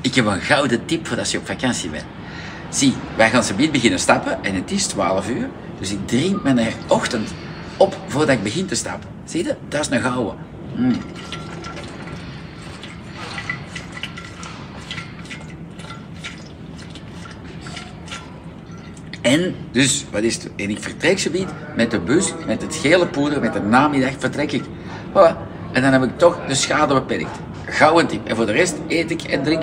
ik heb een gouden tip voor als je op vakantie bent. Zie, wij gaan zo beginnen stappen en het is 12 uur. Dus ik drink mijn ochtend op voordat ik begin te stappen. Zie je? Dat is een gouden. Mm. En dus, wat is het? En ik vertrek ze bied met de bus, met het gele poeder, met de namiddag vertrek ik. Voilà. En dan heb ik toch de schade beperkt. Gouden tip. En voor de rest eet ik en drink